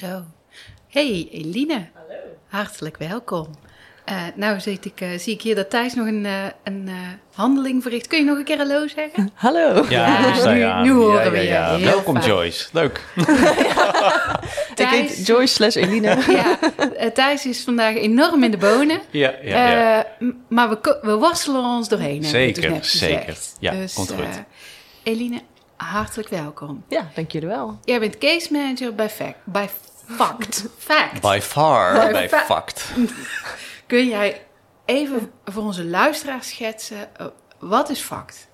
Zo. Hey Eline. Hallo. Hartelijk welkom. Eh, nou zie ik, eh, zie ik hier dat Thijs nog een, eh, een eh, handeling verricht. Kun je nog een keer hallo zeggen? Hallo. Ja, nu- horen we je. Welkom fijn. Joyce, leuk. Ik Thijs, heet Joyce slash Eline. ja, eh, Thijs is vandaag enorm in de bonen. Ja, ja. Eh, maar we, we worstelen ons doorheen. Zeker, dus net zeker. gezegd. Ja, dus, komt goed. Eline, hartelijk welkom. Ja, dank jullie wel. Jij bent case manager bij Fact. Bij Fact. Fact. By far, By bij fa- Fact. Kun jij even voor onze luisteraars schetsen, eh, wat is Fact?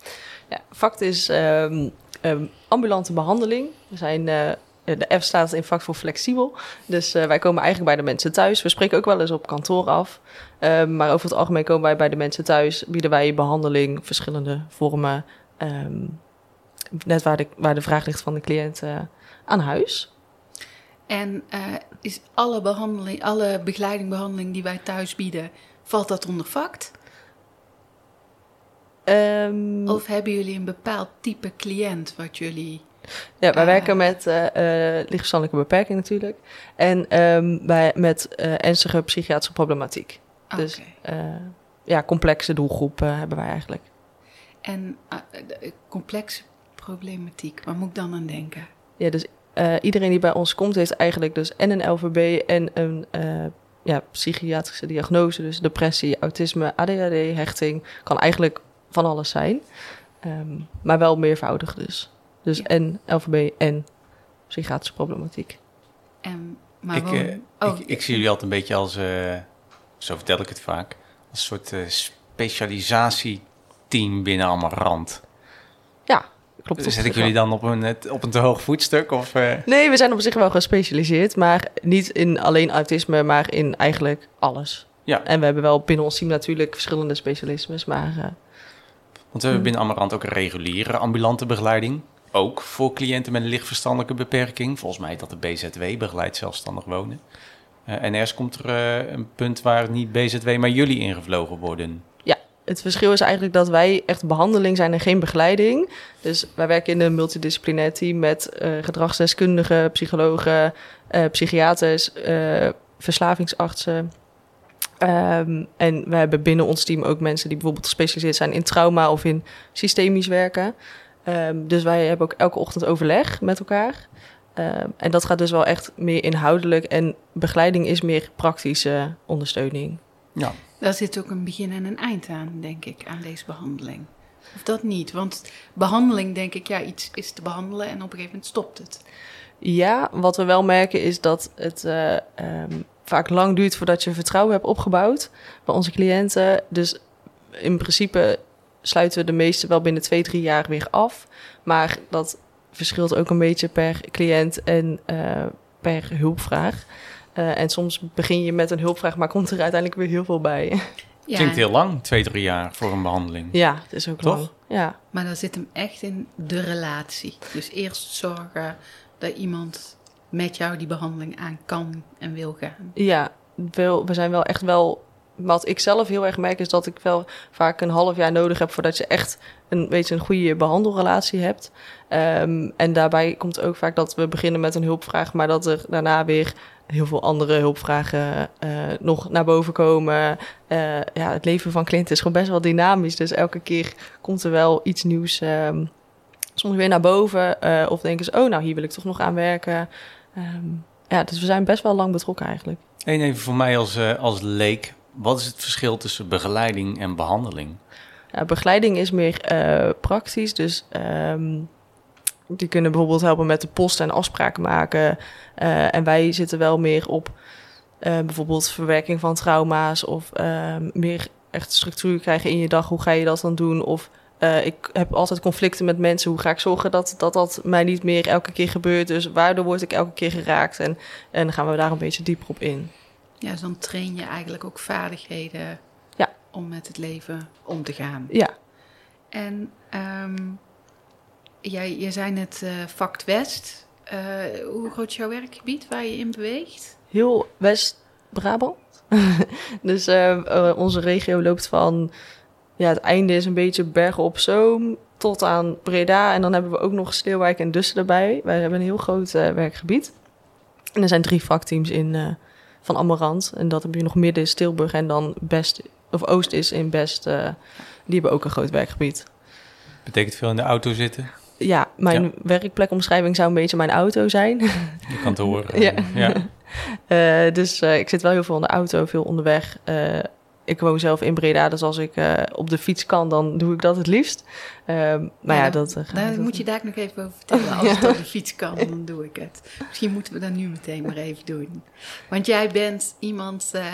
Ja, Fact is ehm, ehm, ambulante behandeling. We zijn, eh, de F staat in Fact voor flexibel. Dus eh, wij komen eigenlijk bij de mensen thuis. We spreken ook wel eens op kantoor af. Ehm, maar over het algemeen komen wij bij de mensen thuis. Bieden wij behandeling, verschillende vormen. ehm, net waar de, waar de vraag ligt van de cliënt eh, aan huis. En eh, is alle behandeling, alle begeleiding, behandeling die wij thuis bieden, valt dat onder Fact? Ehm, Of hebben jullie een bepaald type cliënt wat jullie... Ja, wij Ah. werken met eh eh, lichtverstandelijke beperking natuurlijk. En ehm, bij, met eh, ernstige psychiatrische problematiek. Dus Oké. eh, ja, complexe doelgroep eh, hebben wij eigenlijk. En eh, complexe problematiek, waar moet ik dan aan denken? Ja, dus eh, iedereen die bij ons komt heeft eigenlijk dus en een LVB en een eh, ja, psychiatrische diagnose. Dus depressie, autisme, ADHD, hechting. Kan eigenlijk van alles zijn. Ehm, maar wel meervoudig dus. Dus Ja. en LVB en psychiatrische problematiek. En, maar Ik, eh, oh, ik, ik zie jullie altijd een beetje als, eh, zo vertel ik het vaak, als een soort specialisatieteam binnen Amarant. Klopt. op Zet ik jullie dan op een, op een te hoog voetstuk? Of, eh? Nee, we zijn op zich wel gespecialiseerd, maar niet in alleen autisme, maar in eigenlijk alles. Ja, En we hebben wel binnen ons team natuurlijk verschillende specialismes, maar eh, want we hebben binnen Amarant ook een reguliere ambulante begeleiding. Ook voor cliënten met een lichtverstandelijke beperking. Volgens mij dat de BZW, begeleid zelfstandig wonen. Eh, en eerst komt er eh, een punt waar niet BZW, maar jullie ingevlogen worden. Het verschil is eigenlijk dat wij echt behandeling zijn en geen begeleiding. Dus wij werken in een multidisciplinair team met eh, gedragsdeskundigen, psychologen, eh, psychiaters, eh, verslavingsartsen. Ehm, en we hebben binnen ons team ook mensen die bijvoorbeeld gespecialiseerd zijn in trauma of in systemisch werken. Ehm, dus wij hebben ook elke ochtend overleg met elkaar. Ehm, en dat gaat dus wel echt meer inhoudelijk en begeleiding is meer praktische ondersteuning. Ja, Daar zit ook een begin en een eind aan, denk ik, aan deze behandeling. Of dat niet? Want behandeling, denk ik, ja, iets is te behandelen en op een gegeven moment stopt het. Ja, wat we wel merken is dat het eh, ehm, vaak lang duurt voordat je vertrouwen hebt opgebouwd bij onze cliënten. Dus in principe sluiten we de meeste wel binnen twee, drie jaar weer af. Maar dat verschilt ook een beetje per cliënt en eh, per hulpvraag. Eh, en soms begin je met een hulpvraag, maar komt er uiteindelijk weer heel veel bij. Ja, klinkt heel lang, twee, drie jaar voor een behandeling. ja, het is ook Toch? lang. Ja. maar dat zit hem echt in de relatie. Dus eerst zorgen dat iemand met jou die behandeling aan kan en wil gaan. Ja, wel, we zijn wel echt wel wat ik zelf heel erg merk is dat ik wel vaak een half jaar nodig heb voordat je echt een, weet je, een goede behandelrelatie hebt. Ehm, en daarbij komt ook vaak dat we beginnen met een hulpvraag, maar dat er daarna weer heel veel andere hulpvragen uh, nog naar boven komen. Uh, ja, het leven van Clint is gewoon best wel dynamisch. Dus elke keer komt er wel iets nieuws um, soms weer naar boven. Uh, of denken ze, oh, nou, hier wil ik toch nog aan werken. Um, ja, dus we zijn best wel lang betrokken eigenlijk. En even voor mij als, als leek. Wat is het verschil tussen begeleiding en behandeling? Begeleiding is meer praktisch. Dus um, die kunnen bijvoorbeeld helpen met de post en afspraken maken. Uh, en wij zitten wel meer op uh, bijvoorbeeld verwerking van trauma's of uh, meer echt structuur krijgen in je dag. Hoe ga je dat dan doen? Of ik heb altijd conflicten met mensen. Hoe ga ik zorgen dat, dat dat mij niet meer elke keer gebeurt? Dus waardoor word ik elke keer geraakt? En, en dan gaan we daar een beetje dieper op in. Ja, dus dan train je eigenlijk ook vaardigheden ja. om met het leven om te gaan. Ja. En um, jij, je zei net uh, Fact West. Uh, hoe groot is jouw werkgebied waar je in beweegt? Heel West-Brabant. dus uh, onze regio loopt van... Ja, het einde is een beetje Bergen op Zoom tot aan Breda. En dan hebben we ook nog Steelwijk en Dussen erbij. Wij hebben een heel groot werkgebied. En er zijn drie vakteams in van Amarant. En dat heb je nog midden is Tilburg en dan Best... Of Oost is in Best. die hebben ook een groot werkgebied. Betekent veel in de auto zitten? ja, mijn Ja. werkplekomschrijving zou een beetje mijn auto zijn. Je kan het horen. Ja. ja. Eh, dus eh, ik zit wel heel veel in de auto, veel onderweg. Ik woon zelf in Breda, dus als ik eh, op de fiets kan, dan doe ik dat het liefst. Ehm, maar ja, Ja, dat... Daar dat- moet je daar nog even over vertellen. Als het op de fiets kan, dan doe ik het. Misschien moeten we dat nu meteen maar even doen. Want jij bent iemand eh,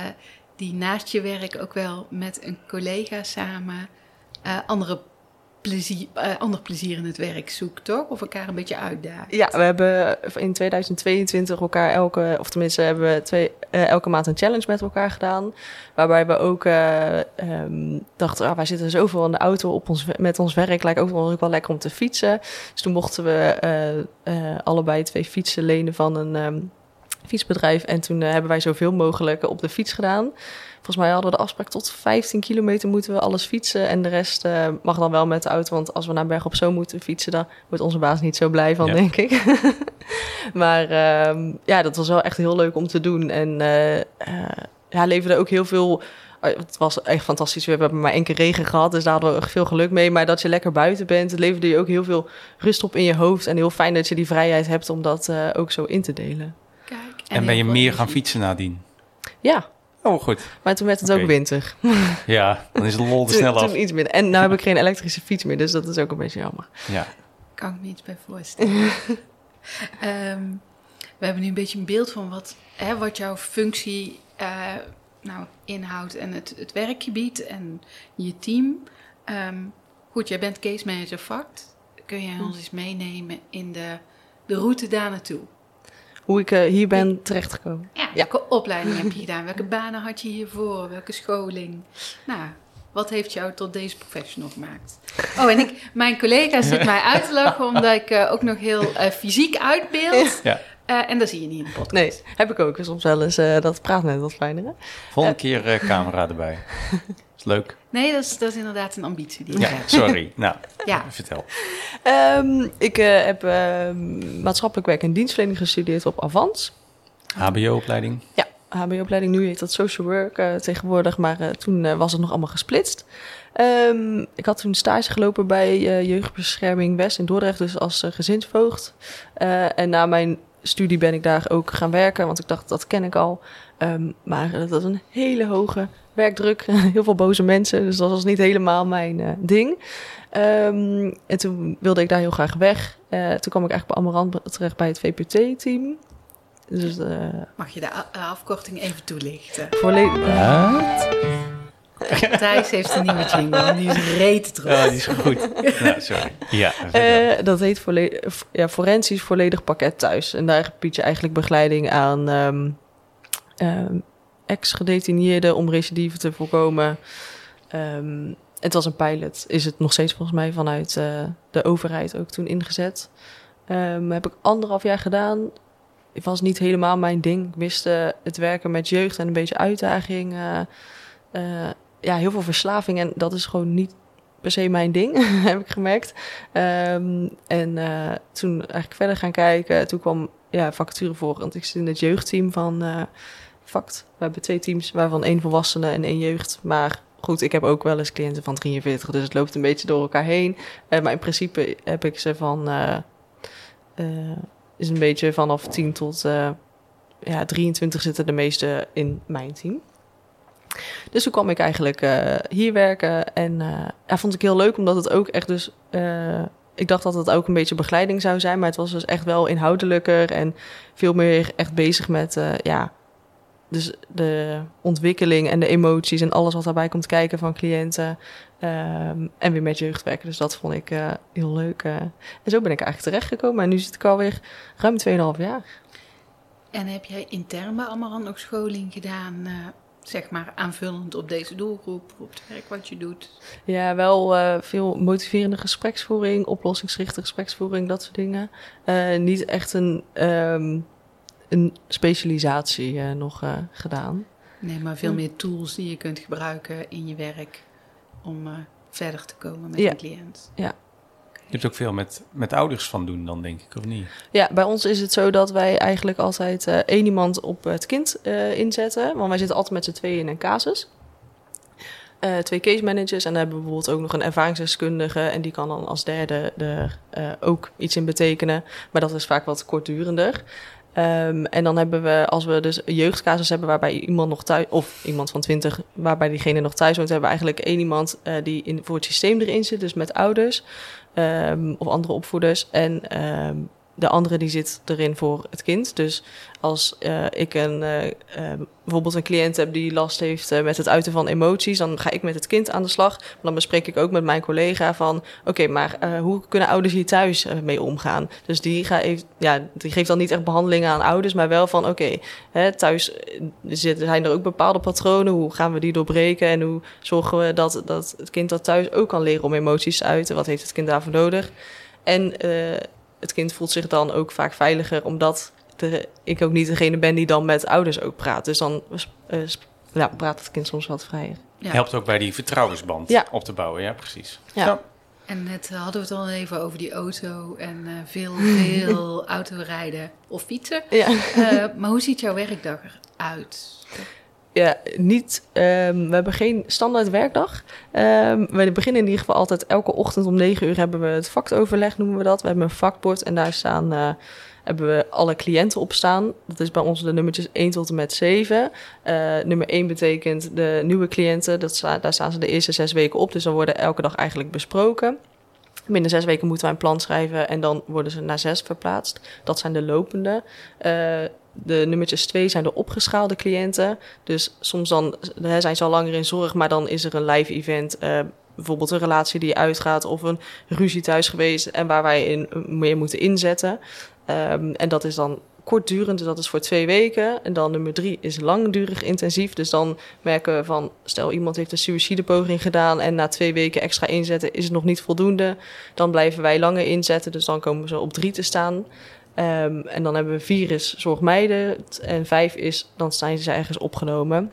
die naast je werk ook wel met een collega samen andere plezier, eh, ander plezier in het werk zoekt, toch? Of elkaar een beetje uitdaagt. Ja, we hebben in 2022 elkaar elke, of tenminste hebben we twee, eh, elke maand een challenge met elkaar gedaan. Waarbij we ook eh, ehm, dachten, ah, wij zitten zoveel in de auto op ons, met ons werk. Lijkt ook wel, lekker om te fietsen. Dus toen mochten we allebei twee fietsen lenen van een ehm, fietsbedrijf. En toen hebben wij zoveel mogelijk op de fiets gedaan. Volgens mij hadden we de afspraak tot 15 kilometer moeten we alles fietsen. En de rest eh, mag dan wel met de auto. Want als we naar Berg op Zoom moeten fietsen, dan wordt onze baas niet zo blij van, Ja. denk ik. maar ehm, ja, dat was wel echt heel leuk om te doen. En eh, eh, ja, leverde ook heel veel... Het was echt fantastisch. We hebben maar één keer regen gehad, dus daar hadden we echt veel geluk mee. Maar dat je lekker buiten bent, het leverde je ook heel veel rust op in je hoofd. En heel fijn dat je die vrijheid hebt om dat eh, ook zo in te delen. Kijk, En ben je meer gaan fietsen nadien? Ja, Oh, goed. maar toen werd het ook winter. Ja, dan is de lol er Toen, snel af. toen iets minder. En nu heb ik geen elektrische fiets meer, dus dat is ook een beetje jammer. Ja. Kan ik me iets bij voorstellen. Ehm, we hebben nu een beetje een beeld van wat, hè, wat jouw functie eh, nou, inhoudt en het, het werkgebied en je team. Ehm, goed, jij bent case manager fact. Kun jij ons eens meenemen in de, de route daar naartoe? Hoe ik eh, hier ben terechtgekomen. Ja, welke opleiding heb je gedaan? Welke banen had je hiervoor? Welke scholing? Nou, wat heeft jou tot deze professional gemaakt? Oh, en ik, mijn collega zit mij uit te lachen omdat ik eh, ook nog heel eh, fysiek uitbeeld. ja. Eh, en dat zie je niet in de podcast. Nee, heb ik ook soms wel eens. eh, dat praat net wat fijner. hè? Volgende keer eh, camera erbij. leuk. Nee, dat is, dat is inderdaad een ambitie die ik Ja, heb. sorry. Nou, Ja. vertel. Ehm, ik eh, heb ehm, maatschappelijk werk en dienstverlening gestudeerd op Avans. HBO-opleiding. Ja, HBO-opleiding. Nu heet dat social work eh, tegenwoordig, maar eh, toen was het nog allemaal gesplitst. Ehm, ik had toen stage gelopen bij eh, Jeugdbescherming West in Dordrecht, dus als gezinsvoogd. Eh, en na mijn studie ben ik daar ook gaan werken, want ik dacht, dat ken ik al. Ehm, maar dat was een hele hoge werkdruk, heel veel boze mensen, dus dat was niet helemaal mijn eh, ding. Ehm, en toen wilde ik daar heel graag weg. Eh, toen kwam ik eigenlijk bij Amarant terecht bij het VPT-team. Dus eh Mag je de afkorting even toelichten? volledig... Thijs heeft een nieuwe jingle, die is reet terug. Ja, die is goed. nou, sorry. Ja. Eh, dat heet volle- ja, forensisch volledig pakket thuis. En daar bied je eigenlijk begeleiding aan ehm, ehm, ex-gedetineerden om recidive te voorkomen. Ehm, het was een pilot, is het nog steeds volgens mij vanuit eh, de overheid ook toen ingezet. Ehm, heb ik anderhalf jaar gedaan. Het was niet helemaal mijn ding. Ik wist eh, het werken met jeugd en een beetje uitdaging. eh, ja, heel veel verslaving. En dat is gewoon niet per se mijn ding, heb ik gemerkt. En toen eigenlijk verder gaan kijken. Toen kwam ja, vacature voor, want ik zit in het jeugdteam van VACT. We hebben twee teams, waarvan één volwassene en één jeugd. Maar goed, ik heb ook wel eens cliënten van 43, dus het loopt een beetje door elkaar heen. Uh, maar in principe heb ik ze van... is een beetje vanaf 10 tot ja, 23 zitten de meeste in mijn team. Dus toen kwam ik eigenlijk hier werken. En ja, vond ik heel leuk, omdat het ook echt dus... Ik dacht dat het ook een beetje begeleiding zou zijn. Maar het was dus echt wel inhoudelijker. En veel meer echt bezig met... ja, dus de ontwikkeling en de emoties en alles wat daarbij komt kijken van cliënten. Um, en weer met jeugd werken. Dus dat vond ik heel leuk. en zo ben ik eigenlijk terechtgekomen. En nu zit ik alweer ruim 2,5 jaar. En heb jij intern bij Amaran ook scholing gedaan, uh, zeg maar aanvullend op deze doelgroep, op het werk wat je doet? Ja, wel veel motiverende gespreksvoering, oplossingsgerichte gespreksvoering, dat soort dingen. Niet echt een, um, een specialisatie nog gedaan. Nee, maar veel meer tools die je kunt gebruiken in je werk om verder te komen met ja. een cliënt. Ja, je hebt ook veel met, met ouders van doen dan, denk ik, of niet? Ja, bij ons is het zo dat wij eigenlijk altijd uh, één iemand op het kind uh, inzetten. Want wij zitten altijd met z'n tweeën in een casus. Uh, twee case managers en dan hebben we bijvoorbeeld ook nog een ervaringsdeskundige. En die kan dan als derde er ook iets in betekenen. Maar dat is vaak wat kortdurender. Um, en dan hebben we, als we dus jeugdcasus hebben waarbij iemand nog thuis, of iemand van 20, waarbij diegene nog thuis woont, hebben we eigenlijk één iemand uh, die in, voor het systeem erin zit, dus met ouders um, of andere opvoeders. En um, de andere die zit erin voor het kind. Dus als uh, ik een, uh, uh, bijvoorbeeld een cliënt heb die last heeft met het uiten van emoties, dan ga ik met het kind aan de slag. Maar dan bespreek ik ook met mijn collega van, oké, maar hoe kunnen ouders hier thuis mee omgaan? Dus die, ga even, ja, die geeft dan niet echt behandelingen aan ouders, maar wel van, oké, thuis zijn er ook bepaalde patronen. Hoe gaan we die doorbreken en hoe zorgen we dat, dat het kind dat thuis ook kan leren om emoties te uiten? Wat heeft het kind daarvoor nodig? En het kind voelt zich dan ook vaak veiliger, omdat de, ik ook niet degene ben die dan met ouders ook praat. Dus dan uh, ja, praat het kind soms wat vrijer. Ja. Helpt ook bij die vertrouwensband ja. op te bouwen, ja, precies. Ja. Zo. En net hadden we het al even over die auto en uh, veel, veel autorijden of fietsen. Ja. Uh, maar hoe ziet jouw werkdag eruit? Ja, niet. Um, we hebben geen standaard werkdag. Um, we beginnen in ieder geval altijd elke ochtend om 9 uur hebben we het vaktoverleg, noemen we dat. We hebben een vakbord en daar staan. Uh, hebben we alle cliënten op staan. Dat is bij ons de nummertjes 1 tot en met 7. Uh, nummer 1 betekent de nieuwe cliënten. Dat daar staan ze de eerste zes weken op. Dus dan worden elke dag eigenlijk besproken. Binnen zes weken moeten wij een plan schrijven en dan worden ze naar zes verplaatst. Dat zijn de lopende. Uh, de nummertjes twee zijn de opgeschaalde cliënten. Dus soms dan hè, zijn ze al langer in zorg, maar dan is er een live event. Uh, bijvoorbeeld een relatie die uitgaat of een ruzie thuis geweest en waar wij in meer moeten inzetten. Um, en dat is dan kortdurend, dus dat is voor twee weken. En dan nummer drie is langdurig intensief. Dus dan merken we van, stel iemand heeft een suïcidepoging gedaan en na twee weken extra inzetten is het nog niet voldoende. Dan blijven wij langer inzetten, dus dan komen ze op drie te staan. Um, en dan hebben we vier is zorgmeidend en vijf is, dan zijn ze ergens opgenomen.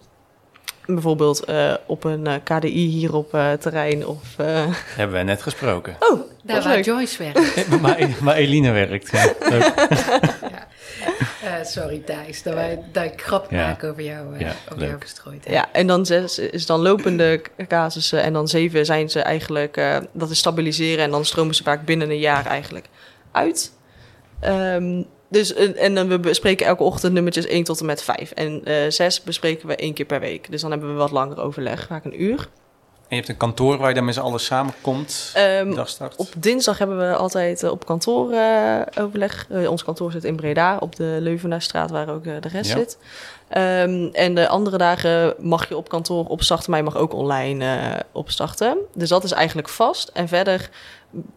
Bijvoorbeeld uh, op een uh, KDI hier op uh, terrein of... Hebben we net gesproken. Oh, daar waar leuk. Joyce werkt. maar, maar Eline werkt. Ja. ja. sorry Thijs, dat, wij, dat ik grap ja. maak over jou, ja, over jou verstrooid. Ja, en dan zes is dan lopende casussen en dan zeven zijn ze eigenlijk... dat is stabiliseren en dan stromen ze vaak binnen een jaar eigenlijk uit. Um, dus, en dan we bespreken elke ochtend nummertjes 1 tot en met 5. En uh, 6 bespreken we één keer per week. Dus dan hebben we wat langer overleg, vaak een uur. En je hebt een kantoor waar je dan met z'n allen samenkomt, um, Op dinsdag hebben we altijd uh, op kantoor uh, overleg. Uh, ons kantoor zit in Breda, op de Leuvenaarsstraat, waar ook de rest ja. zit. Um, en de andere dagen mag je op kantoor opstarten, maar je mag ook online opstarten. Dus dat is eigenlijk vast. En verder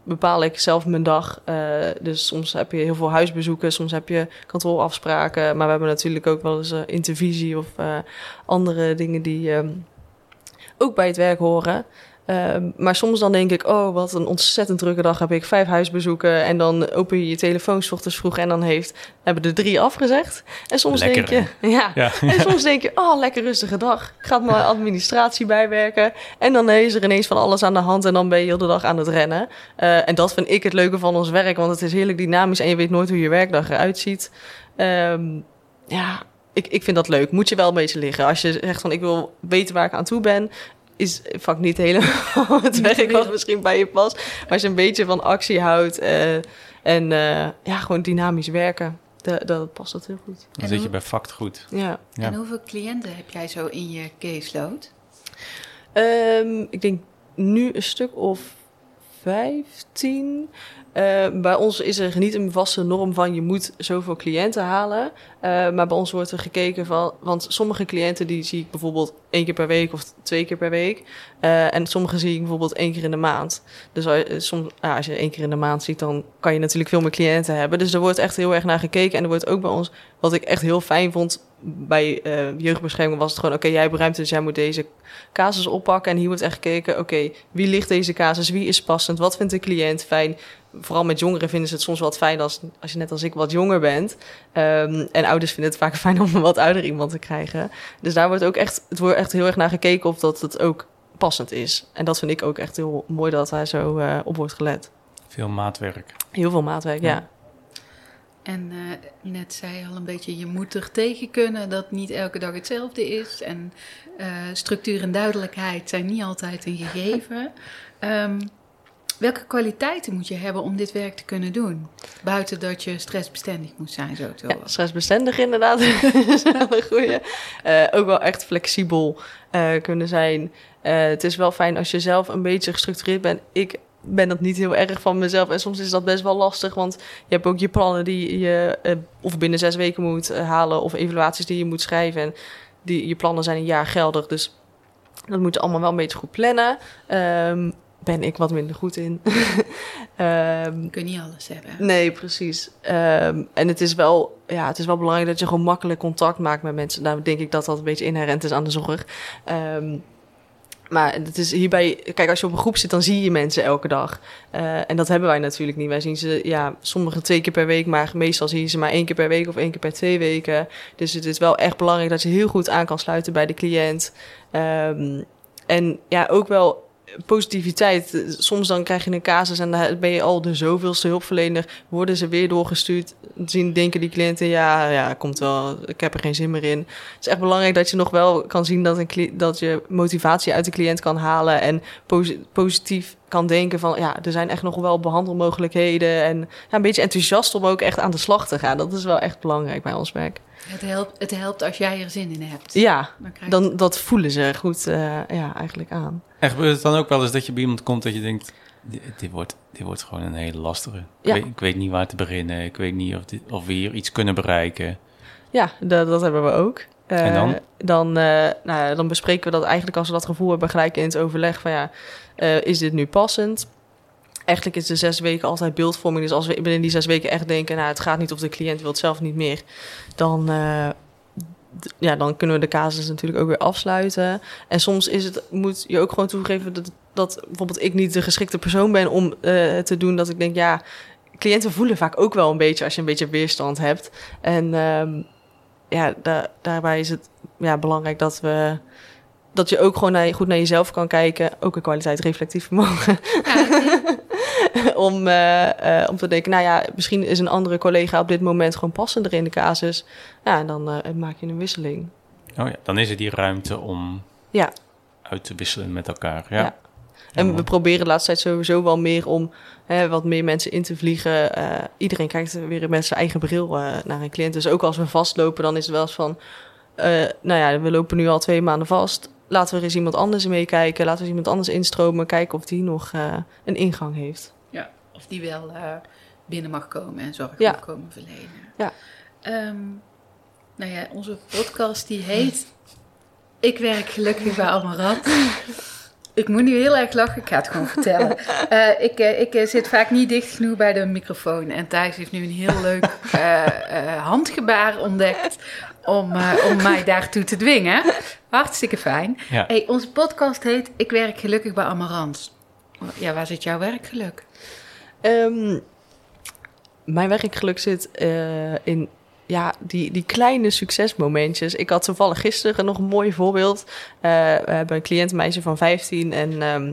bepaal ik zelf mijn dag. Uh, dus soms heb je heel veel huisbezoeken, soms heb je kantoorafspraken. Maar we hebben natuurlijk ook wel eens uh, intervisie of andere dingen die ook bij het werk horen. Ehm, maar soms dan denk ik, oh, wat een ontzettend drukke dag heb ik. Vijf huisbezoeken en dan open je je telefoon s ochtends vroeg en dan heeft, hebben er drie afgezegd. En soms Lekker, denk je, ja, Ja. en soms denk je, oh, lekker rustige dag. Ik ga mijn administratie bijwerken. En dan is er ineens van alles aan de hand en dan ben je heel de dag aan het rennen. Eh, en dat vind ik het leuke van ons werk, want het is heerlijk dynamisch en je weet nooit hoe je werkdag eruit ziet. Ehm, ja, ik, ik vind dat leuk. Moet je wel een beetje liggen. Als je zegt van ik wil weten waar ik aan toe ben, is vaak niet helemaal het werk wat misschien bij je past. Maar als je een beetje van actie houdt eh, en eh, ja, gewoon dynamisch werken, da- dat past dat heel goed. Dan zit je bij Fact goed. Ja. Ja. En hoeveel cliënten heb jij zo in je caseload? Ehm, ik denk nu een stuk of 15. Eh, bij ons is er niet een vaste norm van je moet zoveel cliënten halen. Eh, maar bij ons wordt er gekeken van, want sommige cliënten die zie ik bijvoorbeeld één keer per week of twee keer per week. Eh, en sommige zie ik bijvoorbeeld één keer in de maand. Dus soms, als je één keer in de maand ziet, dan kan je natuurlijk veel meer cliënten hebben. Dus er wordt echt heel erg naar gekeken. En er wordt ook bij ons, wat ik echt heel fijn vond bij eh, jeugdbescherming, was het gewoon: oké, jij hebt ruimte, dus jij moet deze casus oppakken. En hier wordt echt gekeken: oké, wie ligt deze casus? Wie is passend? Wat vindt de cliënt fijn? Vooral met jongeren vinden ze het soms wat fijn als, als je net als ik wat jonger bent. Ehm, en ouders vinden het vaak fijn om een wat ouder iemand te krijgen. Dus daar wordt ook echt, het wordt echt heel erg naar gekeken of dat het ook passend is. En dat vind ik ook echt heel mooi dat daar zo eh, op wordt gelet. Veel maatwerk. Heel veel maatwerk, ja. Ja. En eh, net zei je al een beetje, je moet er tegen kunnen dat niet elke dag hetzelfde is. En eh, structuur en duidelijkheid zijn niet altijd een gegeven. Ehm, welke kwaliteiten moet je hebben om dit werk te kunnen doen? Buiten dat je stressbestendig moet zijn, zo te Ja, stressbestendig inderdaad. is wel een goeie. Eh, ook wel echt flexibel kunnen zijn. Het is wel fijn als je zelf een beetje gestructureerd bent. Ik ben dat niet heel erg van mezelf. En soms is dat best wel lastig. Want je hebt ook je plannen die je eh, of binnen zes weken moet eh, halen. Of evaluaties die je moet schrijven. En die, je plannen zijn een jaar geldig. Dus dat moet je allemaal wel een beetje goed plannen. Ehm, ben ik wat minder goed in. Ehm, Je kunt niet alles hebben. Nee, precies. Ehm, en het is, wel, ja, het is wel belangrijk dat je gewoon makkelijk contact maakt met mensen. Nou, denk ik dat dat een beetje inherent is aan de zorg. Maar het is hierbij, kijk, als je op een groep zit, dan zie je mensen elke dag. Eh, en dat hebben wij natuurlijk niet. Wij zien ze, ja, sommigen twee keer per week, maar meestal zie je ze maar één keer per week of één keer per twee weken. Dus het is wel echt belangrijk dat je heel goed aan kan sluiten bij de cliënt. Ehm, en ja, ook wel positiviteit. Soms dan krijg je een casus en dan ben je al de zoveelste hulpverlener. Worden ze weer doorgestuurd. Zien, denken die cliënten, ja, ja, komt wel. Ik heb er geen zin meer in. Het is echt belangrijk dat je nog wel kan zien dat, een, dat je motivatie uit de cliënt kan halen. En posi- positief kan denken van, ja, er zijn echt nog wel behandelmogelijkheden. En ja, een beetje enthousiast om ook echt aan de slag te gaan. Dat is wel echt belangrijk bij ons werk. Het helpt, het helpt als jij er zin in hebt. Ja, Dan dan, dat voelen ze goed eh, ja, eigenlijk aan. En gebeurt het dan ook wel eens dat je bij iemand komt dat je denkt... Dit, dit wordt, dit wordt gewoon een hele lastige. Ja. Ik, weet, ik weet niet waar te beginnen. Ik weet niet of, dit, of we hier iets kunnen bereiken. Ja, dat, dat hebben we ook. Eh, En dan? Dan, eh, nou, ja, dan bespreken we dat eigenlijk als we dat gevoel hebben gelijk in het overleg van ja, eh, is dit nu passend? Eigenlijk is de zes weken altijd beeldvorming. Dus als we binnen die zes weken echt denken, nou het gaat niet of de cliënt wil het zelf niet meer, dan, eh, ja, dan kunnen we de casus natuurlijk ook weer afsluiten. En soms is het, moet je ook gewoon toegeven dat, dat bijvoorbeeld ik niet de geschikte persoon ben om eh, te doen. Dat ik denk, ja, cliënten voelen vaak ook wel een beetje als je een beetje weerstand hebt. En ehm, ja, da- daarbij is het ja, belangrijk dat we dat je ook gewoon naar, goed naar jezelf kan kijken. Ook een kwaliteit reflectief vermogen. om, eh, eh, om te denken, nou ja, misschien is een andere collega op dit moment gewoon passender in de casus. Ja, en dan eh, maak je een wisseling. Oh ja, dan is er die ruimte om Ja. uit te wisselen met elkaar. Ja. Ja. En we proberen de laatste tijd sowieso wel meer om hè, wat meer mensen in te vliegen. Eh, iedereen kijkt weer met zijn eigen bril eh, naar een cliënt. Dus ook als we vastlopen, dan is het wel eens van... eh, nou ja, we lopen nu al twee maanden vast. Laten we er eens iemand anders meekijken. Laten we eens iemand anders instromen. Kijken of die nog eh, een ingang heeft. Ja, of die wel eh, binnen mag komen en zorg Ja. mag komen verlenen. Ja. Ehm, nou ja, onze podcast die heet Ik werk gelukkig bij Amarant. Ik moet nu heel erg lachen, ik ga het gewoon vertellen. Eh, ik ik zit vaak niet dicht genoeg bij de microfoon. En Thijs heeft nu een heel leuk handgebaar ontdekt om, eh, om mij daartoe te dwingen. Hartstikke fijn. Ja. Hey, onze podcast heet Ik werk gelukkig bij Amarant. Ja, waar zit jouw werkgeluk? Ehm, mijn werkgeluk zit eh, in ja, die, die kleine succesmomentjes. Ik had toevallig gisteren nog een mooi voorbeeld. Eh, we hebben een cliëntmeisje van 15 en ehm,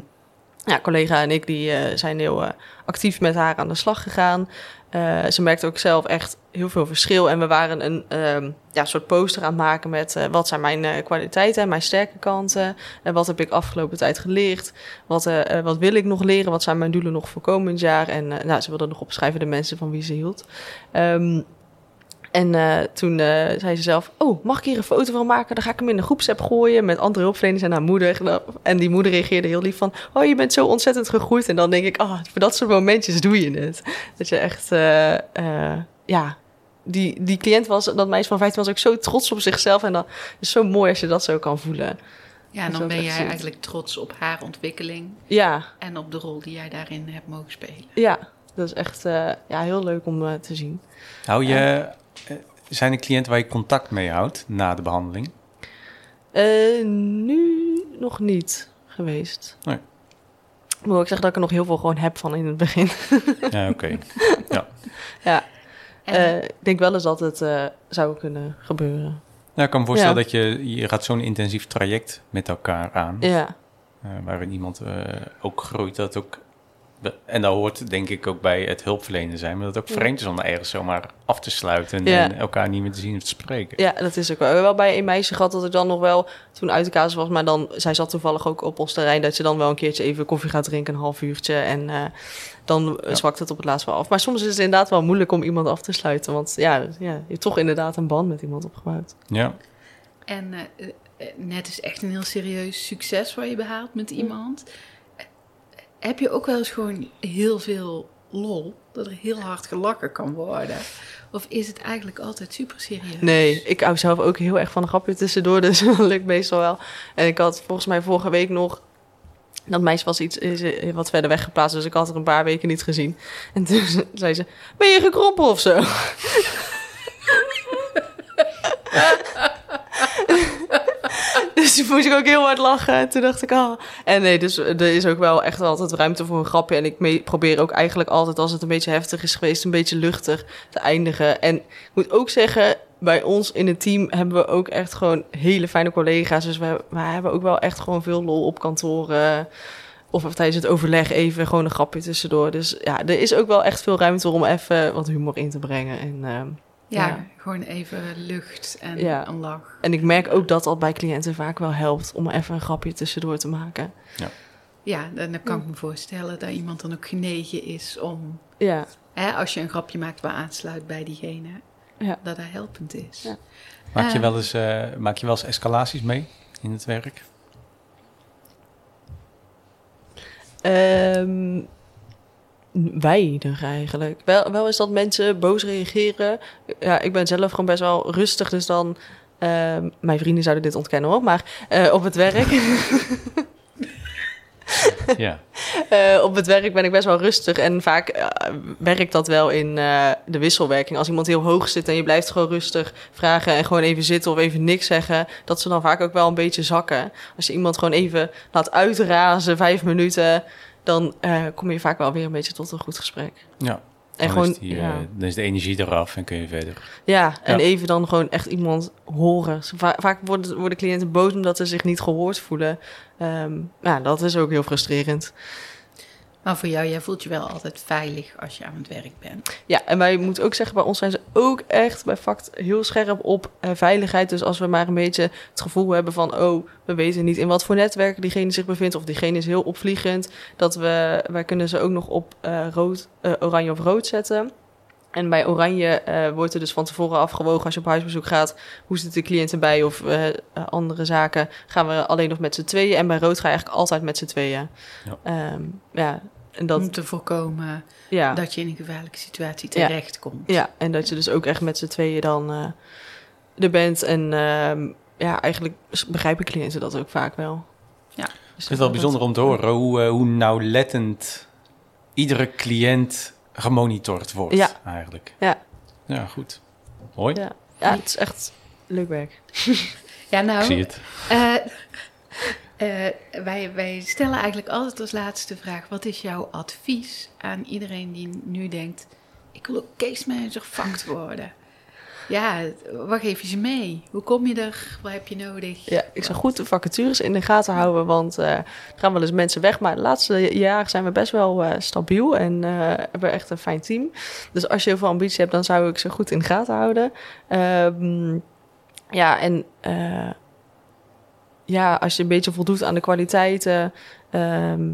ja, collega en ik die, eh, zijn heel eh, actief met haar aan de slag gegaan. Eh, ze merkte ook zelf echt heel veel verschil. En we waren een ehm, ja, soort poster aan het maken met wat zijn mijn kwaliteiten, mijn sterke kanten. En wat heb ik afgelopen tijd geleerd. Wat, wat wil ik nog leren? Wat zijn mijn doelen nog voor komend jaar? En nou, ze wilde nog opschrijven de mensen van wie ze hield. Ehm, en eh, toen eh, zei ze zelf: Oh, mag ik hier een foto van maken? Dan ga ik hem in de groepsapp gooien met andere hulpverleners en haar moeder. En die moeder reageerde heel lief van: Oh, je bent zo ontzettend gegroeid. En dan denk ik: Ah, voor dat soort momentjes doe je het. Dat je echt, eh, eh, ja. Die, die cliënt was, dat meisje van 15 was ook zo trots op zichzelf. En dat is zo mooi als je dat zo kan voelen. Ja, en dan ben jij eigenlijk trots op haar ontwikkeling Ja, en op de rol die jij daarin hebt mogen spelen. ja. Dat is echt eh, ja, heel leuk om te zien. Hou je, zijn er cliënten waar je contact mee houdt na de behandeling? Eh, nu nog niet geweest. Nee. Moet ik zeggen dat ik er nog heel veel gewoon heb van in het begin. Ja, oké. ja, En, eh, ik denk wel eens dat het eh, zou kunnen gebeuren. Ja, ik kan me voorstellen Ja. dat je, je gaat zo'n intensief traject met elkaar aan. Ja, eh, waarin iemand eh, ook groeit. Dat ook, en dat hoort denk ik ook bij het hulpverlenen zijn. Maar dat het ook vreemd is om er ergens zomaar af te sluiten. Ja. En elkaar niet meer te zien of te spreken. ja, dat is ook wel. We hebben wel bij een meisje gehad dat ik dan nog wel toen uit de kaas was. Maar dan, zij zat toevallig ook op ons terrein. Dat je dan wel een keertje even koffie gaat drinken, een half uurtje. En eh, dan Ja. zwakt het op het laatst wel af. Maar soms is het inderdaad wel moeilijk om iemand af te sluiten. Want ja, ja je hebt toch inderdaad een band met iemand opgebouwd. Ja. en eh, eh, net is echt een heel serieus succes waar je behaalt met iemand. Heb je ook wel eens gewoon heel veel lol? Dat er heel hard gelachen kan worden? Of is het eigenlijk altijd super serieus? Nee, ik hou zelf ook heel erg van een grapje tussendoor, dus dat lukt meestal wel. En ik had volgens mij vorige week nog... Dat meisje was iets is, eh, wat verder weggeplaatst, dus ik had er een paar weken niet gezien. En toen zei ze, ben je gekrompen of zo? toen moest ik ook heel hard lachen. En toen dacht ik, ah. En nee, dus er is ook wel echt altijd ruimte voor een grapje. En ik probeer ook eigenlijk altijd, als het een beetje heftig is geweest, een beetje luchtig te eindigen. En ik moet ook zeggen, bij ons in het team hebben we ook echt gewoon hele fijne collega's. Dus we, we hebben ook wel echt gewoon veel lol op kantoor. eh, of tijdens het overleg even gewoon een grapje tussendoor. Dus ja, er is ook wel echt veel ruimte om even wat humor in te brengen. En, ehm, Ja, Ja. gewoon even lucht en Ja. een lach. en ik merk ook dat dat bij cliënten vaak wel helpt om even een grapje tussendoor te maken. Ja, dan dan kan ik me voorstellen dat iemand dan ook genegen is om, Ja, hè, als je een grapje maakt waar aansluit bij diegene, Ja. dat dat helpend is. Ja. Maak, je Eh. wel eens, eh, maak je wel eens escalaties mee in het werk? Ehm, weinig eigenlijk. Wel, wel is dat mensen boos reageren. Ja, ik ben zelf gewoon best wel rustig, dus dan... ehm, mijn vrienden zouden dit ontkennen hoor, maar eh, op het werk... ja. Eh, op het werk ben ik best wel rustig en vaak eh, werkt dat wel in de wisselwerking. Als iemand heel hoog zit en je blijft gewoon rustig vragen en gewoon even zitten of even niks zeggen, dat ze dan vaak ook wel een beetje zakken. Als je iemand gewoon even laat uitrazen, vijf minuten, dan eh, kom je vaak wel weer een beetje tot een goed gesprek. ja. En Dan, gewoon, is die, eh, ja. dan is de energie eraf en kun je verder. Ja, en Ja. even dan gewoon echt iemand horen. Va- vaak worden, worden cliënten boos omdat ze zich niet gehoord voelen. Ehm, ja, dat is ook heel frustrerend. Maar voor jou, jij voelt je wel altijd veilig als je aan het werk bent. Ja, en wij moeten ook zeggen, bij ons zijn ze ook echt bij FACT heel scherp op eh, veiligheid. Dus als we maar een beetje het gevoel hebben van, oh, we weten niet in wat voor netwerk diegene zich bevindt, of diegene is heel opvliegend, dat we, wij kunnen ze ook nog op eh, rood, eh, oranje of rood zetten. En bij oranje eh, wordt er dus van tevoren afgewogen als je op huisbezoek gaat, hoe zit de cliënt erbij of andere zaken, gaan we alleen nog met z'n tweeën. En bij rood ga je eigenlijk altijd met z'n tweeën. Ja. Ehm, ja, en dat, Om te voorkomen ja. dat je in een gevaarlijke situatie Ja. terechtkomt. Ja, en dat je dus ook echt met z'n tweeën dan eh er bent. En ehm, ja, eigenlijk begrijpen cliënten dat ook vaak wel. Ja. Dus het wel dat- bijzonder om te horen hoe, eh, hoe nauwlettend iedere cliënt gemonitord wordt Ja. eigenlijk. Ja. Ja, goed. Mooi. Ja. Ja, het is echt Leuk werk. Ja, nou, Ik zie het. eh, eh, wij, wij stellen eigenlijk altijd als laatste vraag: wat is jouw advies aan iedereen die nu denkt: ik wil ook case manager vakt worden? Ja, wat geef je ze mee? Hoe kom je er? Wat heb je nodig? Ja, ik zou goed de vacatures in de gaten houden, want eh, er gaan wel eens mensen weg. Maar de laatste jaren zijn we best wel eh, stabiel en hebben we echt een fijn team. Dus als je heel veel ambitie hebt, dan zou ik ze goed in de gaten houden. Ehm, ja, en ja, als je een beetje voldoet aan de kwaliteiten. ehm,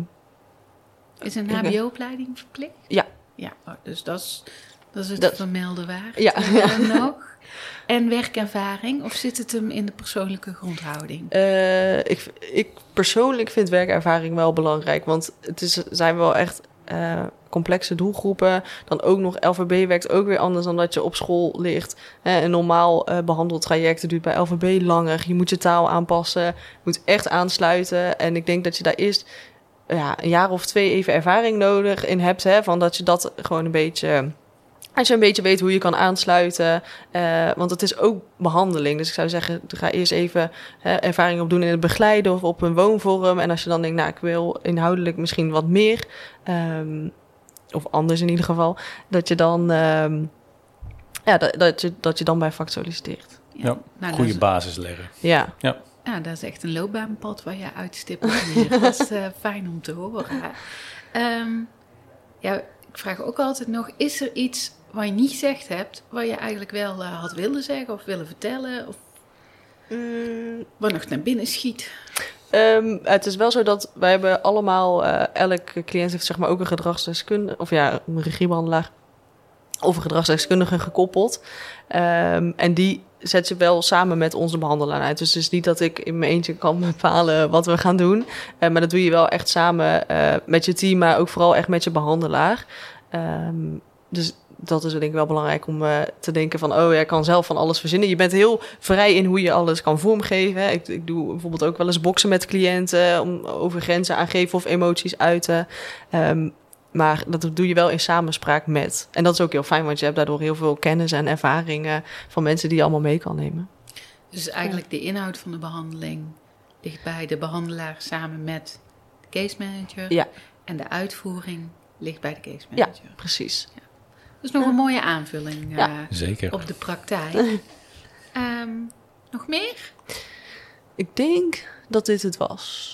Is een HBO-opleiding verplicht? Ja. Ja, oh, dus dat is, dat is het Dat- vermelden waard. Ja. Eh, nog. En werkervaring, of zit het hem in de persoonlijke grondhouding? Eh, ik, ik persoonlijk vind werkervaring wel belangrijk, want het is, zijn wel echt eh, complexe doelgroepen. Dan ook nog LVB werkt ook weer anders dan dat je op school ligt. Eh, een normaal eh behandeltraject duurt bij LVB langer. Je moet je taal aanpassen, je moet echt aansluiten. En ik denk dat je daar eerst ja, een jaar of twee even ervaring nodig in hebt. Hè, van dat je dat gewoon een beetje... Als je een beetje weet hoe je kan aansluiten. eh, want het is ook behandeling. Dus ik zou zeggen, ga eerst even hè, ervaring opdoen in het begeleiden of op een woonvorm. En als je dan denkt, nou, ik wil inhoudelijk misschien wat meer. ehm, of anders in ieder geval. Dat je dan, ehm, ja, dat, dat, je, dat je dan bij vak solliciteert. Ja, Nou, goede is- basis leggen. Ja, Ja, dat is echt een loopbaanpad waar je uitstippelt dat is eh, fijn om te horen. Ehm, ja, ik vraag ook altijd nog, is er iets wat je niet gezegd hebt, wat je eigenlijk wel eh, had willen zeggen of willen vertellen? Of wat nog naar binnen schiet? Ehm, het is wel zo dat wij hebben allemaal, eh elke cliënt heeft zeg maar ook een gedragsdeskundige, of ja, een regiebehandelaar of een gedragsdeskundige gekoppeld. Ehm, en die zet je wel samen met onze behandelaar uit. Dus het is niet dat ik in mijn eentje kan bepalen wat we gaan doen. Eh, maar dat doe je wel echt samen eh, met je team, maar ook vooral echt met je behandelaar. Ehm, dus dat is denk ik wel belangrijk om eh, te denken van... oh, jij kan zelf van alles verzinnen. Je bent heel vrij in hoe je alles kan vormgeven. hè. Ik, ik doe bijvoorbeeld ook wel eens boksen met cliënten... om over grenzen aangeven of emoties uiten. Ehm, maar dat doe je wel in samenspraak met. En dat is ook heel fijn, want je hebt daardoor heel veel kennis en ervaringen... van mensen die je allemaal mee kan nemen. Dus eigenlijk de inhoud van de behandeling ligt bij de behandelaar samen met de case manager. Ja. En de uitvoering ligt bij de case Ja, manager. precies. Dus nog een mooie aanvulling Ja. eh, Zeker. op de praktijk. Ehm, nog meer? Ik denk dat dit het was.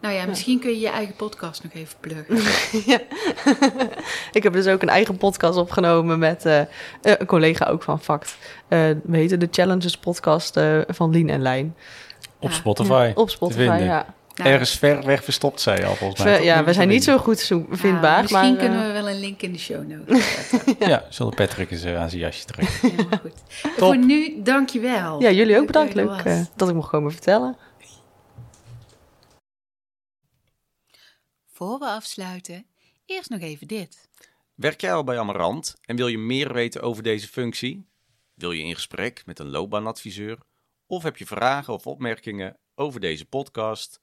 Nou ja, misschien kun je je eigen podcast nog even pluggen. Ik heb dus ook een eigen podcast opgenomen met eh, eh, een collega ook van Fact. Eh we heten de Challenges podcast eh, van Lien en Lijn. Op Ja. Spotify. Op Spotify, ja. Nou, Ergens ver weg verstopt, zei je al volgens mij. Ja, we zijn niet zo goed zo nou, vindbaar. misschien maar, kunnen eh, we wel een link in de show notes zetten. Ja, zullen Patrick eens eh, aan zijn jasje trekken. Helemaal goed. Voor nu, dankjewel. Ja, jullie ook bedankt. Leuk eh, dat ik mocht komen vertellen. Voor we afsluiten, eerst nog even dit. Werk jij al bij Amarant en wil je meer weten over deze functie? Wil je in gesprek met een loopbaanadviseur? Of heb je vragen of opmerkingen over deze podcast?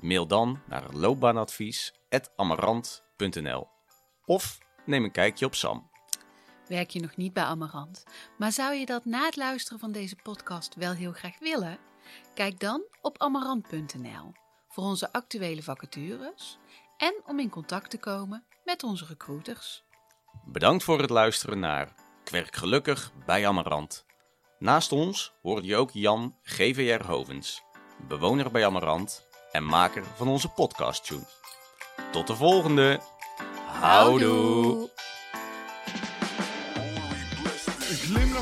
Mail dan naar loopbaanadvies.amarant.nl Of neem een kijkje op Sam. Werk je nog niet bij Amarant, maar zou je dat na het luisteren van deze podcast wel heel graag willen? Kijk dan op amarant.nl voor onze actuele vacatures en om in contact te komen met onze recruiters. Bedankt voor het luisteren naar Kwerk Gelukkig bij Amarant. Naast ons hoorde je ook Jan GVR Hovens, bewoner bij Amarant en maker van onze podcast tune. Tot de volgende. Houdoe.